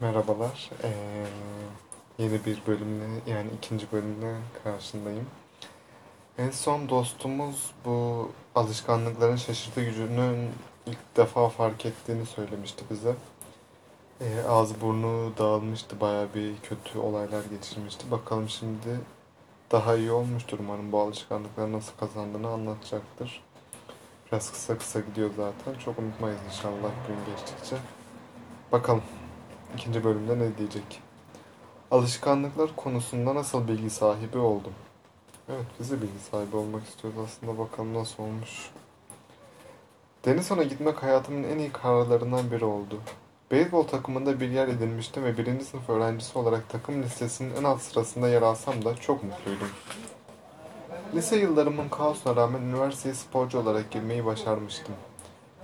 Merhabalar. Ee, yeni bir bölümle yani ikinci bölümle karşındayım. En son dostumuz bu alışkanlıkların şaşırtı gücünün ilk defa fark ettiğini söylemişti bize. Ee, ağzı burnu dağılmıştı, bayağı bir kötü olaylar geçirmişti. Bakalım şimdi daha iyi olmuştur umarım bu alışkanlıkları nasıl kazandığını anlatacaktır. Biraz kısa kısa gidiyor zaten. Çok unutmayız inşallah gün geçtikçe. Bakalım. İkinci bölümde ne diyecek? Alışkanlıklar konusunda nasıl bilgi sahibi oldum? Evet, biz bilgi sahibi olmak istiyoruz aslında. Bakalım nasıl olmuş. Denizon'a gitmek hayatımın en iyi kararlarından biri oldu. Beyzbol takımında bir yer edinmiştim ve birinci sınıf öğrencisi olarak takım listesinin en alt sırasında yer alsam da çok mutluydum. Lise yıllarımın kaosuna rağmen üniversiteye sporcu olarak girmeyi başarmıştım.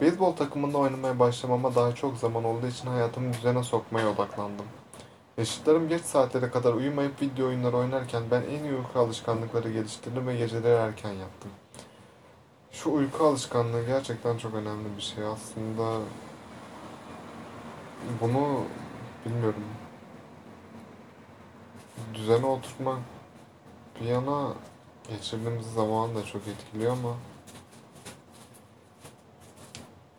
Beyzbol takımında oynamaya başlamama daha çok zaman olduğu için hayatımı düzene sokmaya odaklandım. Yaşıtlarım geç saatlere kadar uyumayıp video oyunları oynarken ben en iyi uyku alışkanlıkları geliştirdim ve geceleri erken yattım. Şu uyku alışkanlığı gerçekten çok önemli bir şey. Aslında bunu bilmiyorum. Düzene oturtmak bir yana geçirdiğimiz zaman da çok etkiliyor ama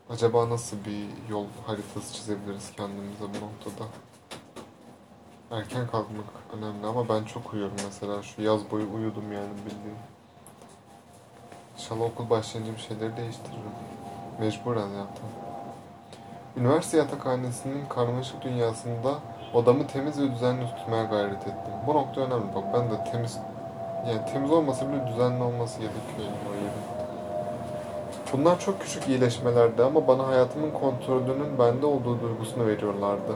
Acaba nasıl bir yol haritası çizebiliriz kendimize bu noktada? Erken kalkmak önemli ama ben çok uyuyorum mesela. Şu yaz boyu uyudum yani bildiğin. İnşallah okul başlayınca bir şeyleri değiştiririm. Mecburen zaten. Üniversite yatakhanesinin karmaşık dünyasında odamı temiz ve düzenli tutmaya gayret ettim. Bu nokta önemli bak ben de temiz yani temiz olmasa bile düzenli olması gerekiyor yani o yerin. Bunlar çok küçük iyileşmelerdi ama bana hayatımın kontrolünün bende olduğu duygusunu veriyorlardı.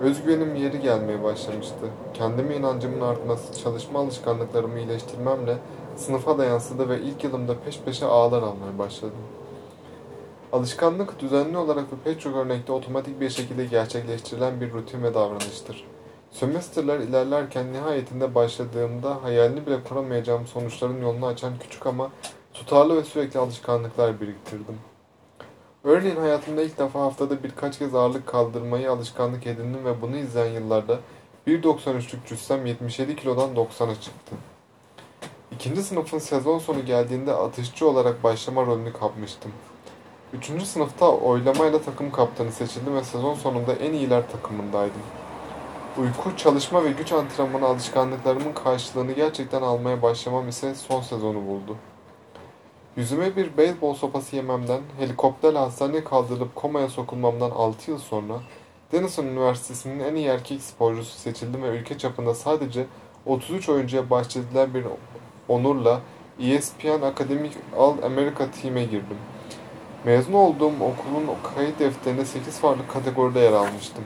Özgüvenim yeri gelmeye başlamıştı. Kendime inancımın artması, çalışma alışkanlıklarımı iyileştirmemle sınıfa da yansıdı ve ilk yılımda peş peşe ağlar almaya başladım. Alışkanlık düzenli olarak ve pek çok örnekte otomatik bir şekilde gerçekleştirilen bir rutin ve davranıştır. Sömestrler ilerlerken nihayetinde başladığımda hayalini bile kuramayacağım sonuçların yolunu açan küçük ama Tutarlı ve sürekli alışkanlıklar biriktirdim. Örneğin hayatımda ilk defa haftada birkaç kez ağırlık kaldırmayı alışkanlık edindim ve bunu izleyen yıllarda 1.93'lük cüssem 77 kilodan 90'a çıktı. İkinci sınıfın sezon sonu geldiğinde atışçı olarak başlama rolünü kapmıştım. Üçüncü sınıfta oylamayla takım kaptanı seçildim ve sezon sonunda en iyiler takımındaydım. Uyku, çalışma ve güç antrenmanı alışkanlıklarımın karşılığını gerçekten almaya başlamam ise son sezonu buldu. Yüzüme bir beyzbol sopası yememden, helikopterle hastaneye kaldırılıp komaya sokulmamdan 6 yıl sonra Denison Üniversitesi'nin en iyi erkek sporcusu seçildim ve ülke çapında sadece 33 oyuncuya bahşedilen bir onurla ESPN Akademik All America Team'e girdim. Mezun olduğum okulun kayıt defterinde 8 farklı kategoride yer almıştım.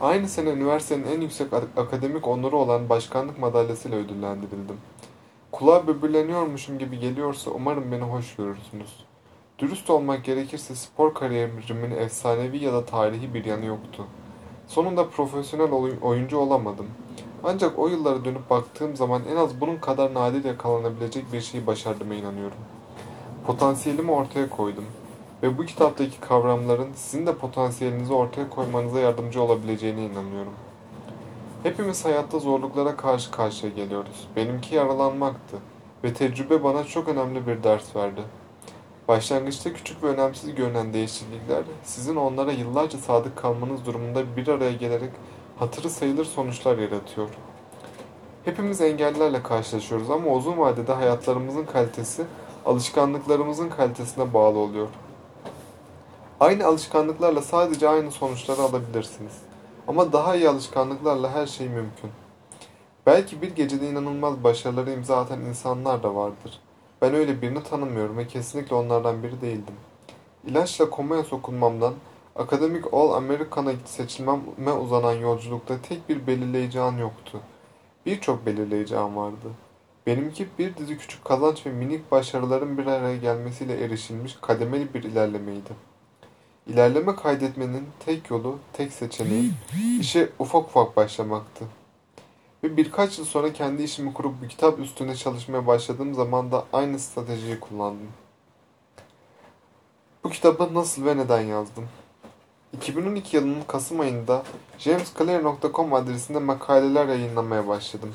Aynı sene üniversitenin en yüksek akademik onuru olan başkanlık madalyasıyla ödüllendirildim. Kulağa böbürleniyormuşum gibi geliyorsa umarım beni hoş görürsünüz. Dürüst olmak gerekirse spor kariyerimin efsanevi ya da tarihi bir yanı yoktu. Sonunda profesyonel oyuncu olamadım. Ancak o yıllara dönüp baktığım zaman en az bunun kadar nadir yakalanabilecek bir şeyi başardığıma inanıyorum. Potansiyelimi ortaya koydum. Ve bu kitaptaki kavramların sizin de potansiyelinizi ortaya koymanıza yardımcı olabileceğine inanıyorum.'' Hepimiz hayatta zorluklara karşı karşıya geliyoruz. Benimki yaralanmaktı ve tecrübe bana çok önemli bir ders verdi. Başlangıçta küçük ve önemsiz görünen değişiklikler sizin onlara yıllarca sadık kalmanız durumunda bir araya gelerek hatırı sayılır sonuçlar yaratıyor. Hepimiz engellerle karşılaşıyoruz ama uzun vadede hayatlarımızın kalitesi alışkanlıklarımızın kalitesine bağlı oluyor. Aynı alışkanlıklarla sadece aynı sonuçları alabilirsiniz. Ama daha iyi alışkanlıklarla her şey mümkün. Belki bir gecede inanılmaz başarıları imza atan insanlar da vardır. Ben öyle birini tanımıyorum ve kesinlikle onlardan biri değildim. İlaçla komaya sokulmamdan, akademik All American'a seçilmeme uzanan yolculukta tek bir belirleyici an yoktu. Birçok belirleyici an vardı. Benimki bir dizi küçük kazanç ve minik başarıların bir araya gelmesiyle erişilmiş kademeli bir ilerlemeydi. İlerleme kaydetmenin tek yolu, tek seçeneği işe ufak ufak başlamaktı. Ve birkaç yıl sonra kendi işimi kurup bir kitap üstünde çalışmaya başladığım zaman da aynı stratejiyi kullandım. Bu kitabı nasıl ve neden yazdım? 2012 yılının Kasım ayında jamesclear.com adresinde makaleler yayınlamaya başladım.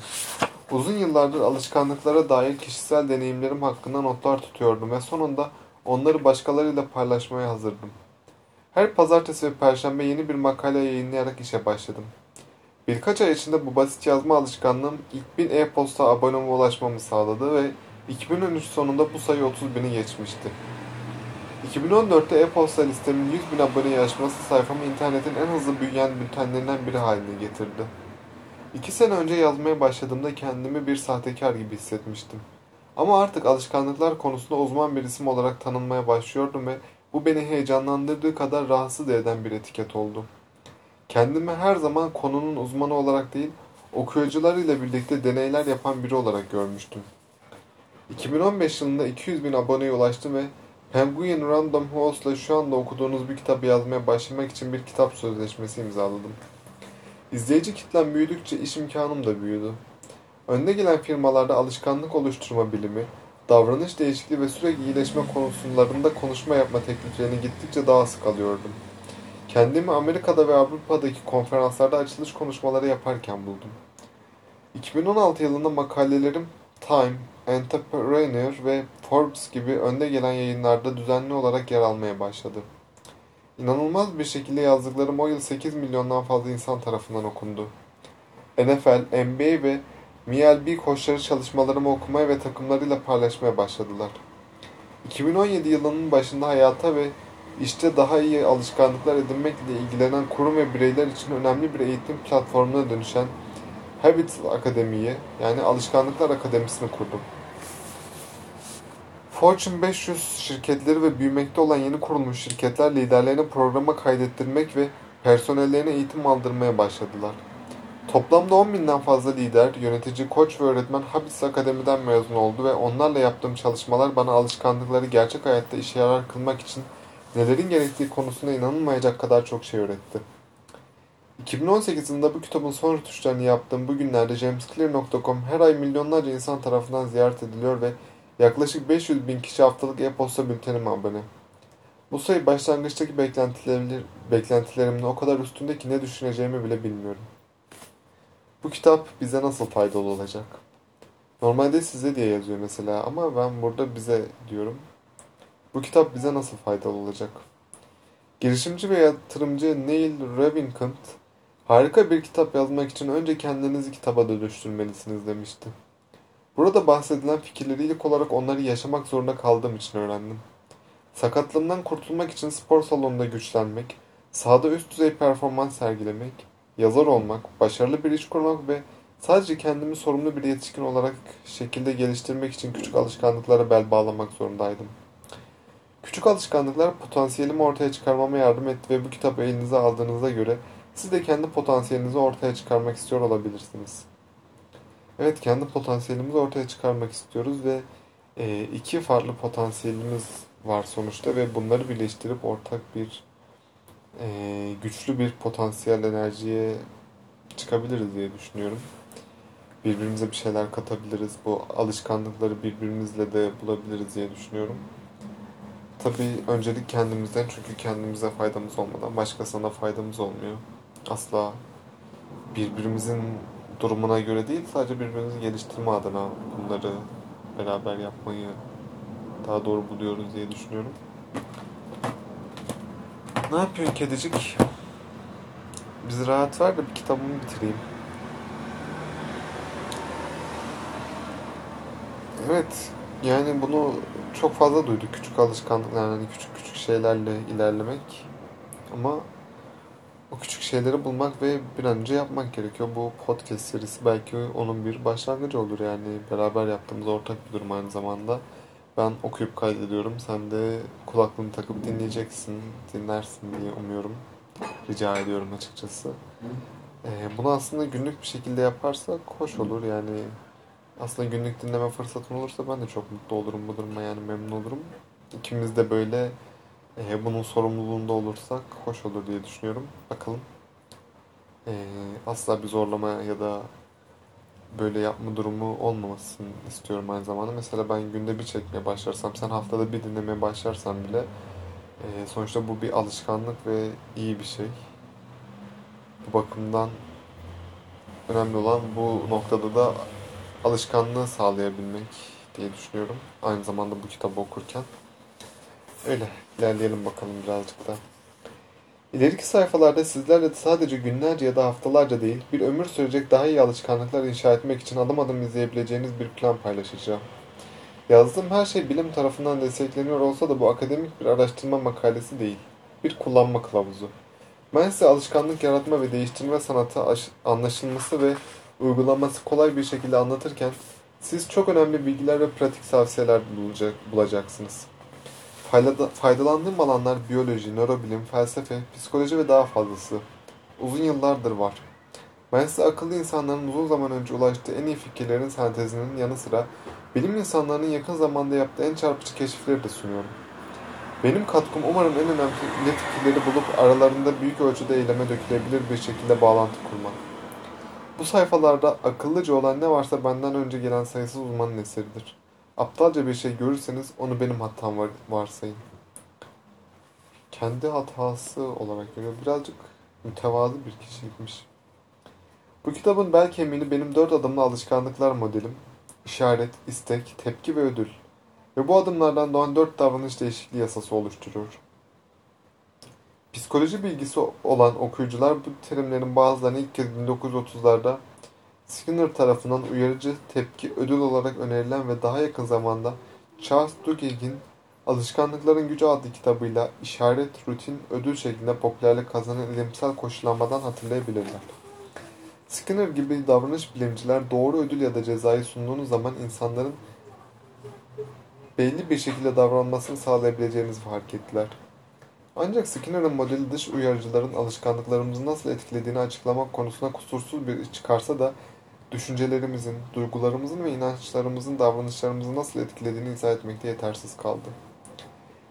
Uzun yıllardır alışkanlıklara dair kişisel deneyimlerim hakkında notlar tutuyordum ve sonunda onları başkalarıyla paylaşmaya hazırdım. Her pazartesi ve perşembe yeni bir makale yayınlayarak işe başladım. Birkaç ay içinde bu basit yazma alışkanlığım ilk bin e-posta aboneme ulaşmamı sağladı ve 2013 sonunda bu sayı 30 bini geçmişti. 2014'te e-posta listemin 100 bin aboneye aşması sayfamı internetin en hızlı büyüyen bültenlerinden biri haline getirdi. İki sene önce yazmaya başladığımda kendimi bir sahtekar gibi hissetmiştim. Ama artık alışkanlıklar konusunda uzman bir isim olarak tanınmaya başlıyordum ve bu beni heyecanlandırdığı kadar rahatsız eden bir etiket oldu. Kendimi her zaman konunun uzmanı olarak değil, okuyucularıyla birlikte deneyler yapan biri olarak görmüştüm. 2015 yılında 200 bin aboneye ulaştım ve Penguin Random House'la şu anda okuduğunuz bir kitabı yazmaya başlamak için bir kitap sözleşmesi imzaladım. İzleyici kitlem büyüdükçe iş imkanım da büyüdü. Önde gelen firmalarda alışkanlık oluşturma bilimi, davranış değişikliği ve sürekli iyileşme konularında konuşma yapma tekliflerini gittikçe daha sık alıyordum. Kendimi Amerika'da ve Avrupa'daki konferanslarda açılış konuşmaları yaparken buldum. 2016 yılında makalelerim Time, Entrepreneur ve Forbes gibi önde gelen yayınlarda düzenli olarak yer almaya başladı. İnanılmaz bir şekilde yazdıklarım o yıl 8 milyondan fazla insan tarafından okundu. NFL, NBA ve MLB koçları çalışmalarımı okumaya ve takımlarıyla paylaşmaya başladılar. 2017 yılının başında hayata ve işte daha iyi alışkanlıklar edinmekle ilgilenen kurum ve bireyler için önemli bir eğitim platformuna dönüşen Habits Akademi'yi yani Alışkanlıklar Akademisi'ni kurdum. Fortune 500 şirketleri ve büyümekte olan yeni kurulmuş şirketler liderlerini programa kaydettirmek ve personellerine eğitim aldırmaya başladılar. Toplamda 10 binden fazla lider, yönetici, koç ve öğretmen Habits Akademi'den mezun oldu ve onlarla yaptığım çalışmalar bana alışkanlıkları gerçek hayatta işe yarar kılmak için nelerin gerektiği konusunda inanılmayacak kadar çok şey öğretti. 2018 yılında bu kitabın son rötuşlarını yaptığım bu günlerde jamesclear.com her ay milyonlarca insan tarafından ziyaret ediliyor ve yaklaşık 500 bin kişi haftalık e-posta bültenime abone. Bu sayı başlangıçtaki beklentilerimle o kadar üstünde ki ne düşüneceğimi bile bilmiyorum. Bu kitap bize nasıl faydalı olacak? Normalde size diye yazıyor mesela ama ben burada bize diyorum. Bu kitap bize nasıl faydalı olacak? Girişimci ve yatırımcı Neil Ravikant harika bir kitap yazmak için önce kendinizi kitaba dönüştürmelisiniz demişti. Burada bahsedilen fikirleri ilk olarak onları yaşamak zorunda kaldığım için öğrendim. Sakatlığımdan kurtulmak için spor salonunda güçlenmek, sahada üst düzey performans sergilemek, yazar olmak, başarılı bir iş kurmak ve sadece kendimi sorumlu bir yetişkin olarak şekilde geliştirmek için küçük alışkanlıklara bel bağlamak zorundaydım. Küçük alışkanlıklar potansiyelimi ortaya çıkarmama yardım etti ve bu kitabı elinize aldığınıza göre siz de kendi potansiyelinizi ortaya çıkarmak istiyor olabilirsiniz. Evet kendi potansiyelimizi ortaya çıkarmak istiyoruz ve e, iki farklı potansiyelimiz var sonuçta ve bunları birleştirip ortak bir e, güçlü bir potansiyel enerjiye çıkabiliriz diye düşünüyorum. Birbirimize bir şeyler katabiliriz. Bu alışkanlıkları birbirimizle de bulabiliriz diye düşünüyorum. Tabii öncelik kendimizden çünkü kendimize faydamız olmadan başkasına faydamız olmuyor. Asla birbirimizin durumuna göre değil sadece birbirimizi geliştirme adına bunları beraber yapmayı daha doğru buluyoruz diye düşünüyorum. Ne yapıyorsun kedicik? Bizi rahat ver de bir kitabımı bitireyim. Evet, yani bunu çok fazla duyduk. Küçük alışkanlıklar, yani küçük küçük şeylerle ilerlemek. Ama o küçük şeyleri bulmak ve bir an önce yapmak gerekiyor. Bu podcast serisi belki onun bir başlangıcı olur yani. Beraber yaptığımız ortak bir durum aynı zamanda. Ben okuyup kaydediyorum. Sen de kulaklığını takıp dinleyeceksin, dinlersin diye umuyorum. Rica ediyorum açıkçası. Ee, bunu aslında günlük bir şekilde yaparsak hoş olur yani. Aslında günlük dinleme fırsatın olursa ben de çok mutlu olurum bu duruma yani memnun olurum. İkimiz de böyle e, bunun sorumluluğunda olursak hoş olur diye düşünüyorum. Bakalım. E, asla bir zorlama ya da böyle yapma durumu olmamasını istiyorum aynı zamanda. Mesela ben günde bir çekmeye başlarsam, sen haftada bir dinlemeye başlarsan bile Ee, sonuçta bu bir alışkanlık ve iyi bir şey. Bu bakımdan önemli olan bu noktada da alışkanlığı sağlayabilmek diye düşünüyorum. Aynı zamanda bu kitabı okurken. Öyle ilerleyelim bakalım birazcık da. İleriki sayfalarda sizlerle sadece günlerce ya da haftalarca değil, bir ömür sürecek daha iyi alışkanlıklar inşa etmek için adım adım izleyebileceğiniz bir plan paylaşacağım. Yazdığım her şey bilim tarafından destekleniyor olsa da bu akademik bir araştırma makalesi değil. Bir kullanma kılavuzu. Ben size alışkanlık yaratma ve değiştirme sanatı anlaşılması ve uygulaması kolay bir şekilde anlatırken siz çok önemli bilgiler ve pratik tavsiyeler bulacak, bulacaksınız. Faydalandığım alanlar biyoloji, nörobilim, felsefe, psikoloji ve daha fazlası. Uzun yıllardır var. Ben size akıllı insanların uzun zaman önce ulaştığı en iyi fikirlerin sentezinin yanı sıra bilim insanlarının yakın zamanda yaptığı en çarpıcı keşifleri de sunuyorum. Benim katkım umarım en önemli fikirleri bulup aralarında büyük ölçüde eyleme dökülebilir bir şekilde bağlantı kurmak. Bu sayfalarda akıllıca olan ne varsa benden önce gelen sayısız uzmanın eseridir. Aptalca bir şey görürseniz onu benim hatam var, varsayın. Kendi hatası olarak görüyor. Birazcık mütevazı bir kişiymiş. Bu kitabın bel kemiğini benim dört adımlı alışkanlıklar modelim, işaret, istek, tepki ve ödül ve bu adımlardan doğan dört davranış değişikliği yasası oluşturuyor. Psikoloji bilgisi olan okuyucular bu terimlerin bazılarını ilk kez 1930'larda Skinner tarafından uyarıcı tepki ödül olarak önerilen ve daha yakın zamanda Charles Duhigg'in Alışkanlıkların Gücü adlı kitabıyla işaret, rutin, ödül şeklinde popülerlik kazanan ilimsel koşullanmadan hatırlayabilirler. Skinner gibi davranış bilimciler doğru ödül ya da cezayı sunduğunuz zaman insanların belli bir şekilde davranmasını sağlayabileceğinizi fark ettiler. Ancak Skinner'ın modeli dış uyarıcıların alışkanlıklarımızı nasıl etkilediğini açıklamak konusunda kusursuz bir iş çıkarsa da düşüncelerimizin, duygularımızın ve inançlarımızın davranışlarımızı nasıl etkilediğini izah etmekte yetersiz kaldı.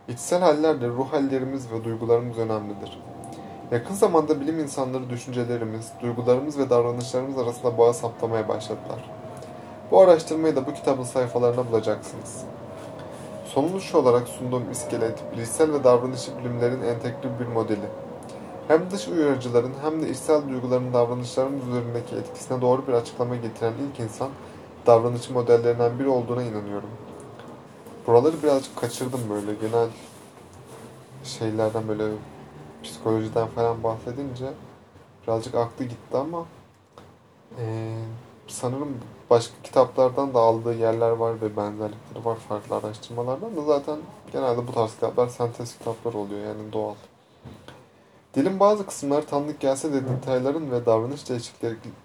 İçsel hallerde ruh hallerimiz ve duygularımız önemlidir. Yakın zamanda bilim insanları düşüncelerimiz, duygularımız ve davranışlarımız arasında bağ saptamaya başladılar. Bu araştırmayı da bu kitabın sayfalarına bulacaksınız. Sonuç olarak sunduğum iskelet, bilişsel ve davranışçı bilimlerin entegre bir modeli. Hem dış uyarıcıların hem de içsel duyguların davranışlarımız üzerindeki etkisine doğru bir açıklama getiren ilk insan, davranışçı modellerinden biri olduğuna inanıyorum. Buraları birazcık kaçırdım böyle genel şeylerden böyle psikolojiden falan bahsedince birazcık aklı gitti ama e, sanırım başka kitaplardan da aldığı yerler var ve benzerlikleri var farklı araştırmalardan da zaten genelde bu tarz kitaplar sentez kitaplar oluyor yani doğal. Dilin bazı kısımları tanıdık gelse de detayların ve davranış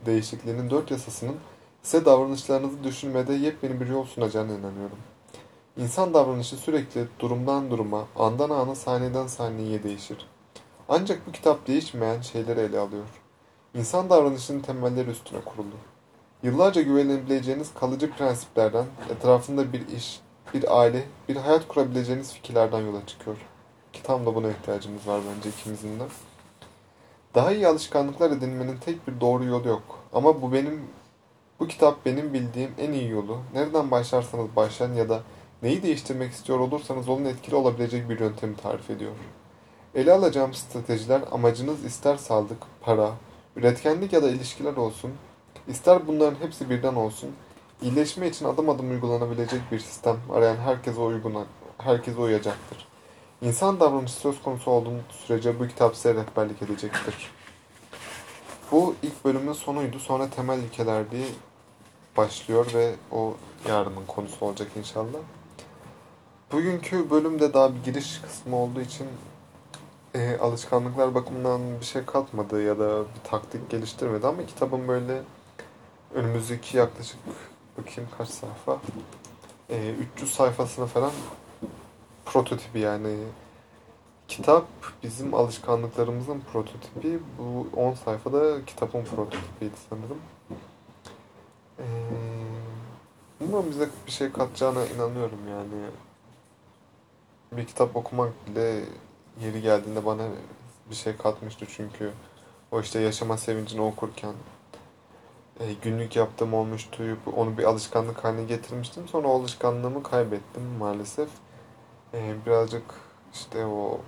değişikliğinin dört yasasının size davranışlarınızı düşünmede yepyeni bir yol sunacağına inanıyorum. İnsan davranışı sürekli durumdan duruma, andan ana, sahneden sahneye değişir. Ancak bu kitap değişmeyen şeyleri ele alıyor. İnsan davranışının temelleri üstüne kuruldu. Yıllarca güvenebileceğiniz kalıcı prensiplerden, etrafında bir iş, bir aile, bir hayat kurabileceğiniz fikirlerden yola çıkıyor. Tam da buna ihtiyacımız var bence ikimizin de. Daha iyi alışkanlıklar edinmenin tek bir doğru yolu yok. Ama bu benim bu kitap benim bildiğim en iyi yolu. Nereden başlarsanız başlayın ya da neyi değiştirmek istiyor olursanız olun etkili olabilecek bir yöntemi tarif ediyor. Ele alacağım stratejiler amacınız ister sağlık, para, üretkenlik ya da ilişkiler olsun, ister bunların hepsi birden olsun, iyileşme için adım adım uygulanabilecek bir sistem arayan herkese uyguna, herkese uyacaktır. İnsan davranışı söz konusu olduğu sürece bu kitap size rehberlik edecektir. Bu ilk bölümün sonuydu. Sonra temel ilkeler diye başlıyor ve o yarının konusu olacak inşallah. Bugünkü bölümde daha bir giriş kısmı olduğu için e, alışkanlıklar bakımından bir şey katmadı ya da bir taktik geliştirmedi ama kitabın böyle önümüzdeki yaklaşık bakayım kaç sayfa e, 300 sayfasını falan prototipi yani kitap bizim alışkanlıklarımızın prototipi. Bu 10 sayfada kitabın prototipiydi sanırım. Ee, umarım bize bir şey katacağına inanıyorum yani. Bir kitap okumak bile yeri geldiğinde bana bir şey katmıştı çünkü o işte yaşama sevincini okurken e, günlük yaptığım olmuştu. Onu bir alışkanlık haline getirmiştim. Sonra o alışkanlığımı kaybettim maalesef. E, birazcık işte o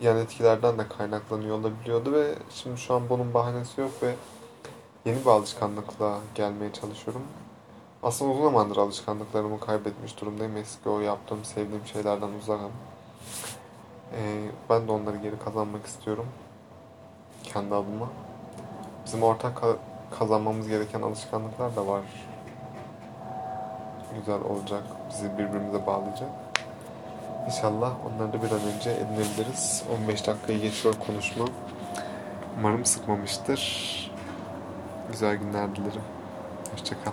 yan etkilerden de kaynaklanıyor olabiliyordu ve şimdi şu an bunun bahanesi yok ve yeni bir alışkanlıkla gelmeye çalışıyorum. Aslında uzun zamandır alışkanlıklarımı kaybetmiş durumdayım. Eski o yaptığım, sevdiğim şeylerden uzakım. Ee, ben de onları geri kazanmak istiyorum. Kendi adıma. Bizim ortak ka- kazanmamız gereken alışkanlıklar da var. Güzel olacak. Bizi birbirimize bağlayacak. İnşallah onları da bir an önce edinebiliriz. 15 dakikayı geçiyor konuşma. Umarım sıkmamıştır. Güzel günler dilerim. Hoşçakal.